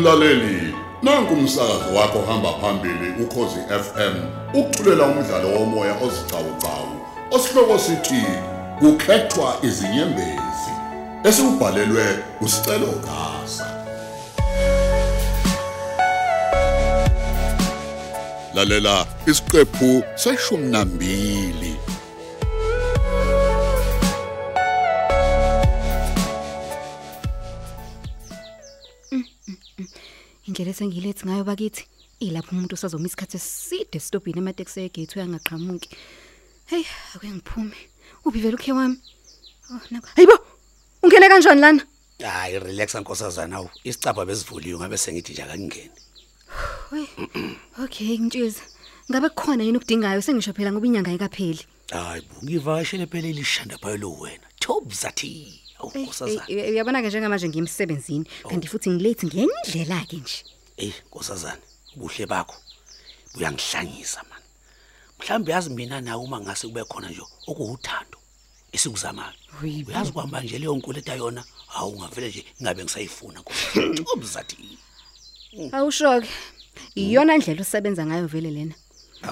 Mlaleli, nanku umsakazo wakho hamba phambili ukhozi FM. Ukuthulela umdlalo womoya ozicawucawu. Osihloko sithi kukhethwa izinyembezi. Esibhalelwe usicelo gasa. Lalela isiqephu seshumi indlela esengilethi ngayo bakithi ilapho umuntu usazoma isikhathi eside stopini emateksi egate uyangaqhamuki. Hey ake ngiphume. Uphi vele ukhe wami. Oh nako hayibo ungene kanjani lana? Hayi relax nkosazana awu. Isicapha besivuliwe ngabe sengithi nje akangeni hey okay ngitshiza ngabe kukhona yini ukudingayo sengisho phela ngoba inyanga ayikapheli. Hayi bungivashele phela ilishanda phayelo wena. Thobzathi awu Eh, nkosazana. eh, uyabona ke njengamanje ngiyemsebenzini kanti futhi ngilate ngendlela ke nje. Eh nkosazana ubuhle bakho buyangihlanyisa man. Mhlambe yazi mina nawe uma ngase kube khona nje okuwuthando esikuzamayo. Hayibo. uyazi kwamba nje leyo nkuleta yona hawu ngavele nje ingabe ngisayifuna nkosazana thobzathi awushoke iyona ndlela osebenza ngayo vele lena.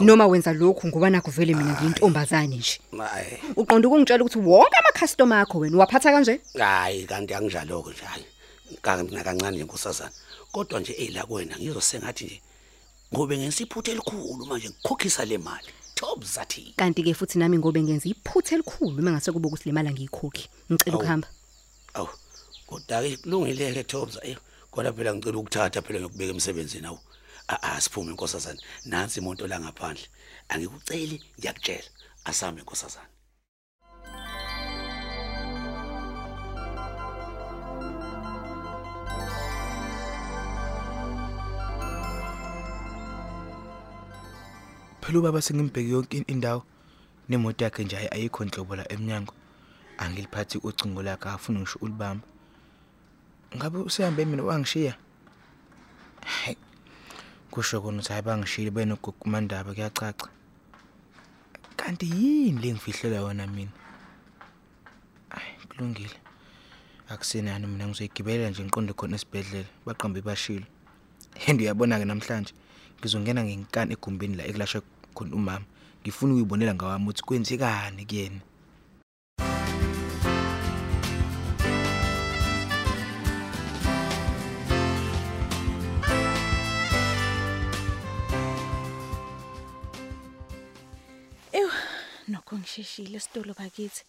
Noma wenza lokhu ngoba nakho vele mina ngiyintombazane nje? Hayi uqonda ukungitshela ukuthi wonke ama customer akho wena uwaphatha kanje? Hayi kanti angijaloko nje hayi. Kanti nakancane nje nkosazana. Kodwa nje eyila kuwena ngizosengathi nje ngobe ngesiphuthe elikhulu manje ngikhokhisa le mali. Thobzathi kanti ke futhi nami ngobe ngenza iphuthe elikhulu mangase kube ukuthi le mali angiyikhokhi. Ngicela Awu. ukuhamba. Awu. Kodwa ke kulungile ke thobza eh kodwa phela ngicela ukuthatha phela ngikubeka emsebenzini awu. A a siphume nkosazana nansi imoto la ngaphandle angikuceli ngiyakutshela. Asame nkosazana phela ubaba sengimbheke yonke in- indawo. Nemoto yakhe nje ayi- ayikho nhlobo la eminyango angiliphathi ucingo lakhe afuna ngisho ulibamba ngabe usehambe mina? Wangishiya? Hayi, kusho kona ukuthi ayibangishile benogokumandaba kuyacaca. Kanti yini lengifihlela yona mina? Ay kulungile. Akusenani mina ngizoyigibelela nje ngiqonde khona esibhedlela baqambe bashilo. And uyabona ke namhlanje ngizongena ngenkani egumbini la ekulashwa khona umama. Ngifuna ukuyibonela ngawami ukuthi kwenzekani kuyena. Nokho ngisheshile esitolo bakithi.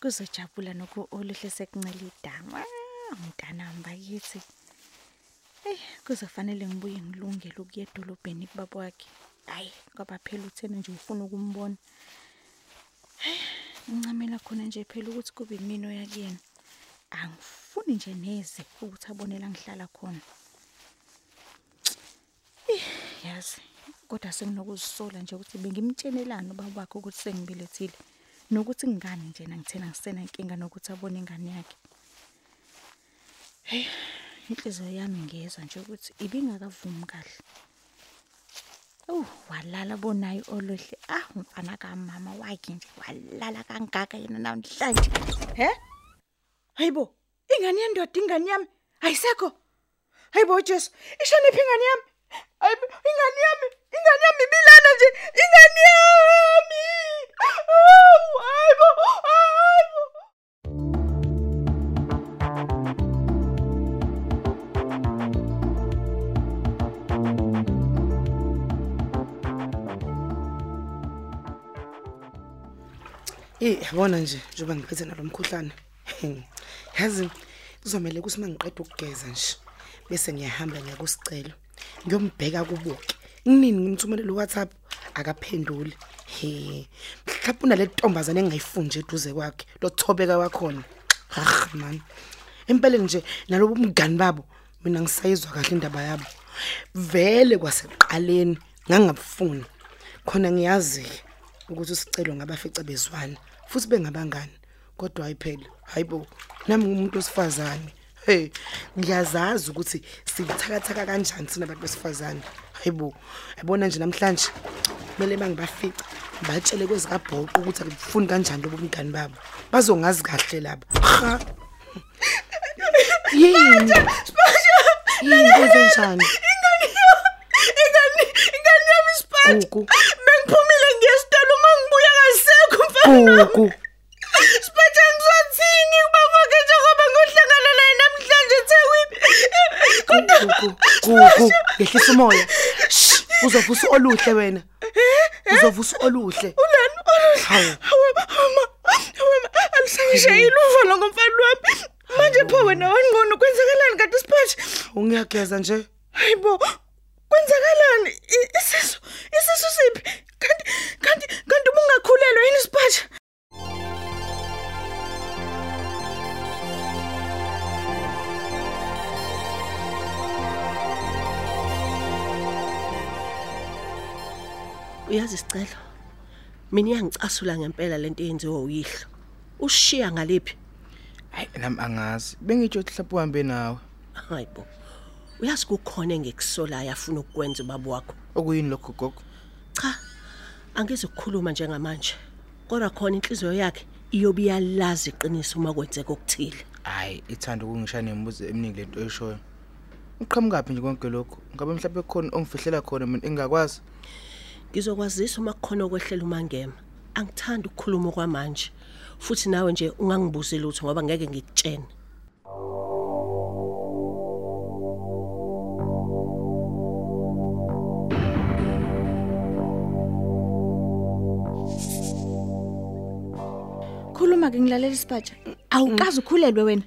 Kuzojabula nokho oluhle sekuncela idama. Umntanami bakithi. Eh, kuzofanele ngibuye ngilungele ukuya edolobheni kubaba wakhe. Hayi, ngoba phela uthena nje ufuna ukumbona. Ngincamela khona nje phela ukuthi kube yimina oyakuyena. Angifuni nje neze ukuthi abone la ngihlala khona. yazi kodwa senginokuzisola nje ukuthi bengimtshenelana ubaba wakhe ukuthi sengibelethile. Nokuthi ngani nje ngithena ngisena inkinga nokuthi abone ingane yakhe. Hey inhliziyo yami ngezwa nje ukuthi ibingakavumi kahle. Oh walala bonayo olohle. Ah umfana kamama wakhe nje walala kangaka yena namhlanje. He? Hayibo ingane yendoda ingane yami. Ayisekho Hayibo Jesu ishoniphi ingane yami? Hayibo ingane yami? Ingane yami? Ibilana nje? Ingane yami? Oh hayibo hayibo. Eh yabona nje njoba ngiphethe nalomkhuhlane. Yazi kuzomela ukuthi mangiqeda ukugeza nje bese ngiyahamba ngiya kusicelo. Ngiyombheka kubuke. Nginini ngimthumelela uWhatsApp akaphenduli. He. Mhlawumbe unale ntombazane engayifunje eduze kwakhe. Lothobeka wakhona. Ah man. Impela nje nalobo umngani babo mina ngisayizwa kahle indaba yabo. Vele kwaseqaleni ngangabufuni. Khona ngiyazi ukuthi usicelo ngabafica bezwana futhi bengabangani kodwa ayiphela hayibo nami ngumuntu osifazane hey ngiyazazi ukuthi sikuthakathaka kanjani sina abantu besifazane. Hayibo yabona nje namhlanje kumele bangibafica batshele kwezikabhoqo ukuthi akufuni kanjani lobo mngani babo. Bazongazi kahle laba ha? Yini? Yini njani? ingane ingane yami isipathi Gugu. bengiphumile ngiyesitolo uma ngibuya kasekho mfana Gugu. Gugu. Yehlisa umoya. Shh, Uzovusa oluhle wena. Uzovusa oluhle. ulani oluhle. Hawu. Uma alisangishayile uvalo ngomfana wami. Manje pho wena wangcono kwenzakalani kanti siphethe? Ungiyageza nje. Hayibo. Kwenzakalani? I- Isisu, isisu siphi? Kanti kanti kanti ubungakhulelwa yini siphathe? Uyazi sicelo mina iyangicasula ngempela lento eyenziwe uyihlo. Ushiya ngalephi hayi nami angazi. Bengitsho ukuthi mhlawumbe uhambe nawe. Hayibo uyazi kukhona engikusolayo afuna ukukwenza ubaba wakho? Okuyini lokho gogo? Cha angizokukhuluma njengamanje kodwa khona inhliziyo yakhe iyobe iyalazi iqiniso uma kwenzeka okuthile. Hayi ithanda ukungishaya nemibuzo eminingi lento eshoyo uqhamukapi nje konke lokho ngabe mhlawumbe khona ongifihlela khona mina engakwazi ngizokwazisa uma kukhona okwehlela umangema angithandi ukukhuluma kwamanje futhi nawe nje ungangibuzi lutho ngoba ngeke ngikutshene Khuluma ke ngilalela isipatsha. Awukazi ukhulelwe wena.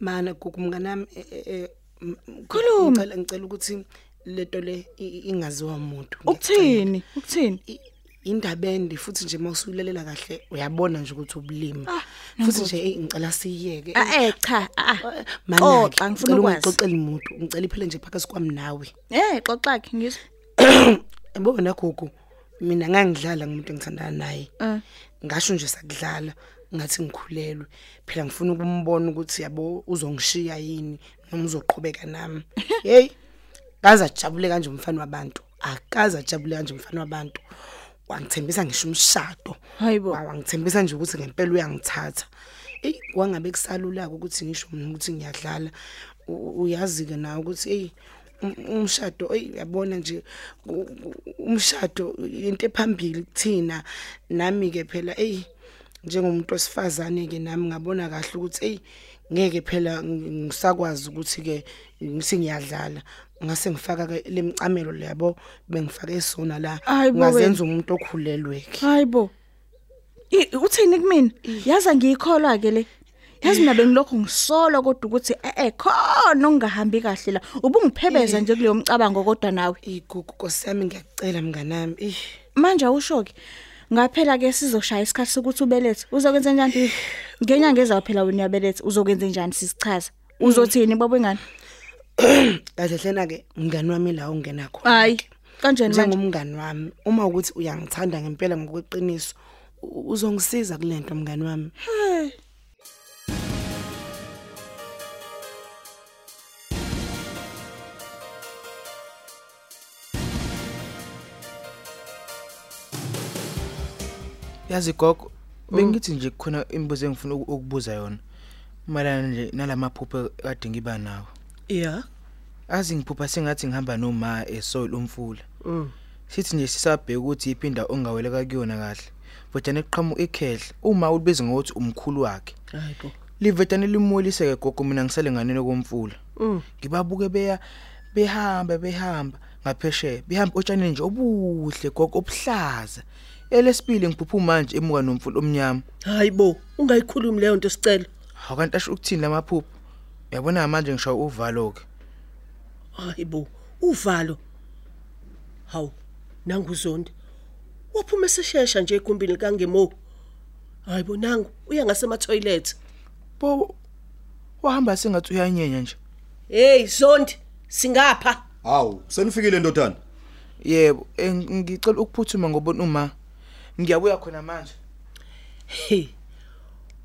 Mana gugu mnganami eh, eh, eh, m- m- Khuluma. ngicela ngicela ukuthi leto le i- i- ingaziwa umuntu. ngiyacela. Ukuthini? Ukuthini? I- Indaba ende futhi nje mawusulalela kahle uyabona nje ukuthi ubulima. Ah, Futhi nje eh, ngicela siyeke. Ah eh cha, ah. Mana Xoxa ngifuna ukwazi. ukuxoxela umuntu. Ngicela iphele nje phakathi kwami nawe. Eh xoxa ke ngizwe. Yabona gugu mina ngangidlala ngumuntu engithandana naye. Eh. Ngasho nje sakudlala ngathi ngikhulelwe. Phela ngifuna ukumbona ukuthi yabo uzongishiya yini noma uzoqhubeka nami. Hey. Kaza ajabule kanje umfana wabantu. Akaza ajabule kanje umfana wabantu. Wangithembisa ngisho umshado. Hayibo. Wa- Wangithembisa nje ukuthi ngempela uyangithatha. Ey wangabe kusalula ukuthi ngisho mina ukuthi ngiyadlala. Uyazi ke nawe ukuthi ey um- umshado yabona nje umshado into ephambili kuthina nami ke phela ey njengomuntu osifazane ke nami ngabona kahle ukuthi ey ngeke phela ng- ngisakwazi ukuthi ke ngisi ngiyadlala ngase ngifaka ke lemcamelo leyabo bengifake sona la Hayi bo ngazenza umuntu okhulelwe ke Hayibo. I uthini kumina? Yaza ngiyikholwa ke le. Yazi mina bengilokho ngisola kodwa ukuthi eh eh khona ungahambi kahle la. Ubungiphebeza nje kuleyo mcabango kodwa nawe. igugu nkosiyami ngiyakucela mnganami ih Manje awusho ke. Ngaphela ke sizoshaya isikhathi sokuthi ubelethe. Uzokwenza njani? Ngenyanga ezaphela wena uyabeletha uzokwenza njani sisichaza? Uzothini baba wengane? kahle hlena ke mngani wami la ungena khona Hayi, kanjani manje? njengomngani wami uma ukuthi uyangithanda ngempela ngokweqiniso u- uzongisiza kulento mngani wami yazi gogo bengithi nje kukhona imibuzo engifuna uku- ukubuza yona malana nje nalamaphupho kade ngiba nawo yeah. Azi ngiphupha sengathi ngihamba noma esoil umfula. Mm. sithi nje sisabheka ukuthi iphinda ongaweleka kuyona kahle. Vodane eqhamu ekhehle uma ulibiza ngokuthi umkhulu wakhe. Hayibo livedane limuliseke gogo mina ngisale nganene komfula mm. ngibabuke beya behamba behamba ngaphesheya behamba otshaneni nje obuhle gogo obuhlaza. Elesibili ngiphupha manje emuka nomfula omnyama. Hayibo ungayikhulumi leyo nto sicelo akanti asho ukuthini lamaphupho uyabona manje ngisho uvalo ke? Hayibo uvalo. Hawu nanguzondi waphuma eseshesha nje egumbini likangemo. Hayibo nangu uya ngasema toilet bo wahamba sengathi uyanyenya nje. Hey zondi singapha. Hawu, senifikile ndodana. yebo ngicela ukuphuthuma ngobona uma ngiyabuya khona manje. Hey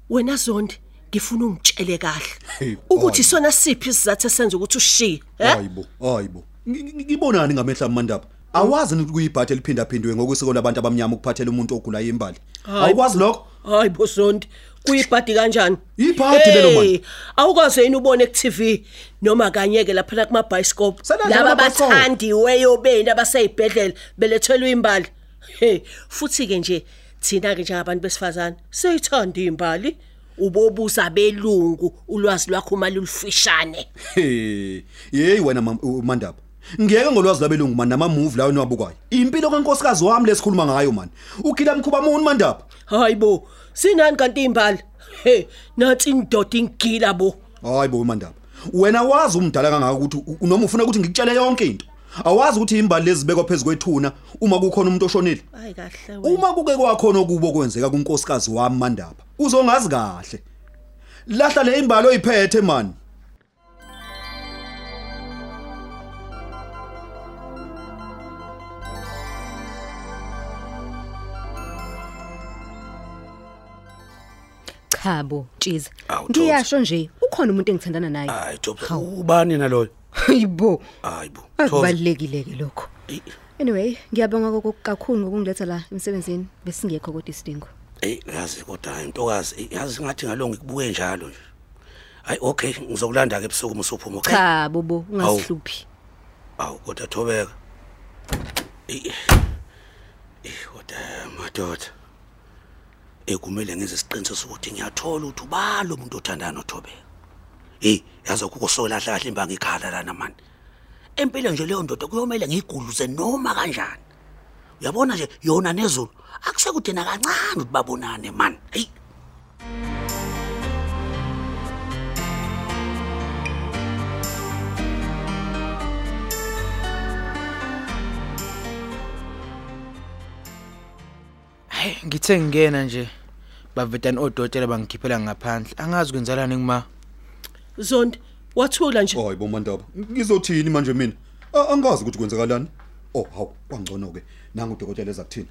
wena zondi ngifuna ungitshele kahle Hey, ukuthi sona siphi isizathu esenza ukuthi ushiye eh Hayibo, hayibo. Ngi- ngi- Ngibonani ngamehla amandaba? Awazi ukuthi kuyibhathe liphinda phindwe ngokusiko labantu abamnyama ukuphathela umuntu ogulayo imbali. Awukwazi lokho? hayi bosondi kuyibhadi kanjani Ibhadi lelo Hey, mani. awukaze yini ubone ku TV noma kanyeke lapha kuma bioscope Senadlala laba ama-bioscope. bathandiweyo beni abaseyibhedlela belethelwe imbali hey futhi ke nje thina ke njengabantu besifazane seyithanda imbali ubobuza belungu ulwazi lwakho uma lulufishane Hey, yeyi wena mam- uMandaba. Ngiyeke ngolwazi labelungu man nama movie lawo niwabukayo. Impilo kankosikazi wami lesikhuluma ngayo man. Ugila mkhuba muni Mandaba? hayibo sinani kanti imbali hey nathi indoda ingila bo Hayibo uMandaba. Wena wazi umdala kangaka ukuthi u- noma ufuna ukuthi ngikutshele yonke into. Awazi ukuthi imbali lezibekwa phezulu kwethuna uma kukhona umuntu oshonile. hayi kahle wena Uma kuke kwakhona okubo kwenzeka kunkosikazi wami Mandaba. Uzongazi kahle. Lahla le imbali oyiphethe man. cha bo Tshiza Awu, ngiyasho nje ukhona umuntu engithandana naye hayi Thokoza ubani naloyo hayibo hayibo Thokoza. akubalekile ke lokho anyway ngiyabonga kokho- kakhulu ngokungiletha la emsebenzini besingekho kodwa isidingo. Hey yazi kodwa hayi ntokazi eh, yazi ngathi ngalongo ngikubuke njalo nje. Hayi okay ngizokulanda ke ebusuku musuphuma okay cha bobo ungasihluphi awu kodwa thobeka. Eh eh kodwa madoda. Ekumele ngize isiqiniseko sokuthi ngiyathola ukuthi ubalo umuntu othandana nothobeka. Hey yazi kuko solahla kahle imbangi ikhala lana mani? Empilo nje leyo ndoda kuyomela ngiguluze noma kanjani? Uyabona nje yona nezulu akusekude nakancane ukuthi babonane man hey. Hey ngithe ngingena nje bavedani odokotela bangikhiphela ngaphandle. Angazi kwenzelani ngima zondi wathula nje Hayibo Mandaba. Ngizothini manje mina? A- Angazi ukuthi kwenzakalani. Oh, hawu, kwangcono ke. Nangu udokotela ezakuthini.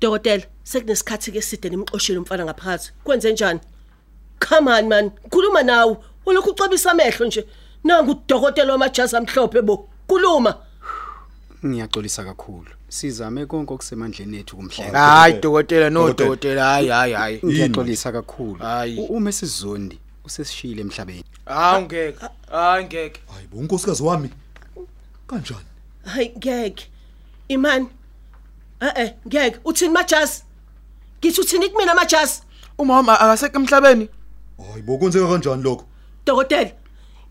dokotela sekunesikhathi ke side nimxoshile umfana ngaphakathi kwenze njani come on man khuluma nawe ulokhu ucobisa amehlo nje nangu udokotela wamajazi amhlophe bo khuluma Ngiyaxolisa kakhulu. Sizame konke okusemandleni ethu kumhlenga. hayi dokotela no Dokotela. dokotela hayi hayi hayi Ngiyaxolisa kakhulu. Hayi. U- Uma esizondi usesishile emhlabeni. hayi ngeke hayi ngeke Hayibo unkosikazi wami. Kanjani? hayi ngeke imani eh eh ngeke uthini majazi ngithi uthini kumina majazi umama akaseke emhlabeni Hayibo kwenzeka kanjani lokho? dokotela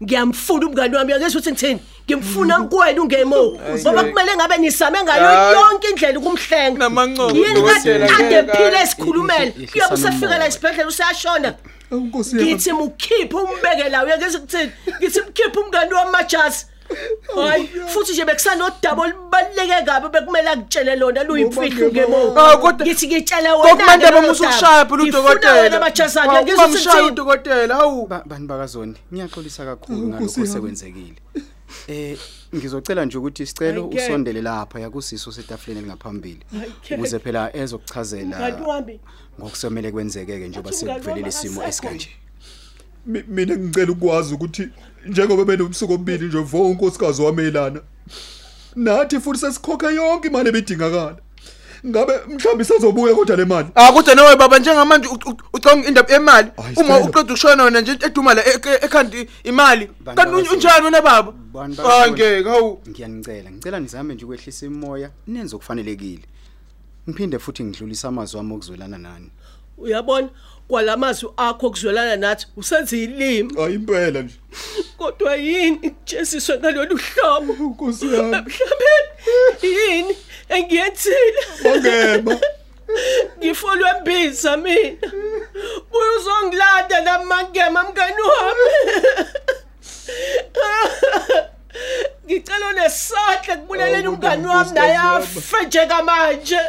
ngiyamfuna umngani wami yakezwe ukuthi ngithini? Ngimfuna kuwena ungemo ngoba kumele ngabe nisame ngayo Hayi. yonke indlela ukumhlenga. Namancoco, yini dokotela, kade ngeke. phile esikhulumele? Ihlisa- kuyobe ihlisana usefika la umoya. esibhedlela useyashona. Unkosi yami. ngithi mukhiphe umbeke la uyakeze ukuthini ngithi mkhiphe umngani wami majazi. Hayi futhi nje bekusanodaba olubaluleke kabi bekumele akutshele lona luyimfihlo ngemo Ah, kodwa- ngithi ngitshele wena kokumanje lolo bamusukushaya daba. phela Ngifuna udokotela wena majazi akhe ngizwe ungamshaya ukuthi udokotela hawu Ba- Bantu bakaZondi, ngiyaxolisa kakhulu Nkosi ngalokho yami. osekwenzekile. Eh ngizocela nje ukuthi isicelo Hayi, ngeke. usondele lapha yakusiso setafuleni lingaphambili Hayi, ngeke. ukuze phela mngani ezokuchazela wami ngokusemele kwenzeke ke njengoba Athi umngani sekuvelele wami isimo akasekho. esikanje. Mi- mina ngicela ukwazi ukuthi njengoba benobusuku obili nje vo unkosikazi wamelana nathi futhi sesikhokha yonke imali ebidingakala ngabe mhlawumbe isazobuya kodwa le mali Ah kodwa nawe baba njengamanje u- u- ucanga indaba yemali Hayi, uma Stella. uqeda ukushona wena nje eduma la e- e- ekhanda imali Bantu kanti un- bakaZondi. unjani wena baba Bantu ah bakaZondi. ngeke hawu Ngiyanicela, ngicela nizame nje ukwehlisa imoya, nenze okufanelekile. Ngiphinde futhi ngidlulisa amazwi ami okuzwelana nani. uyabona kwalamazwi akho kuzwelana nathi usenza ilimi hayi impela nje. Kodwa yini? Kujesiswe ngalolu hlobo. Nkosi yami. emhlabeni yini engiyenzile? Bangema. ngifolwe mbiza mina. Buye uzongilanda namangema mngani wami. Ngicela nesandla kubuleleni Awu, kodwa umngani wami naye nkosikazi wami.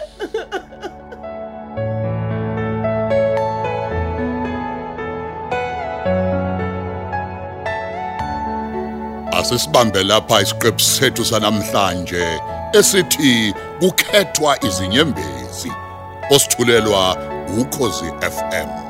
Asisibambe lapha isiqephu sethu sanamhlanje esithi kukhethwa izinyembezi. Osithulelwa ukhozi FM.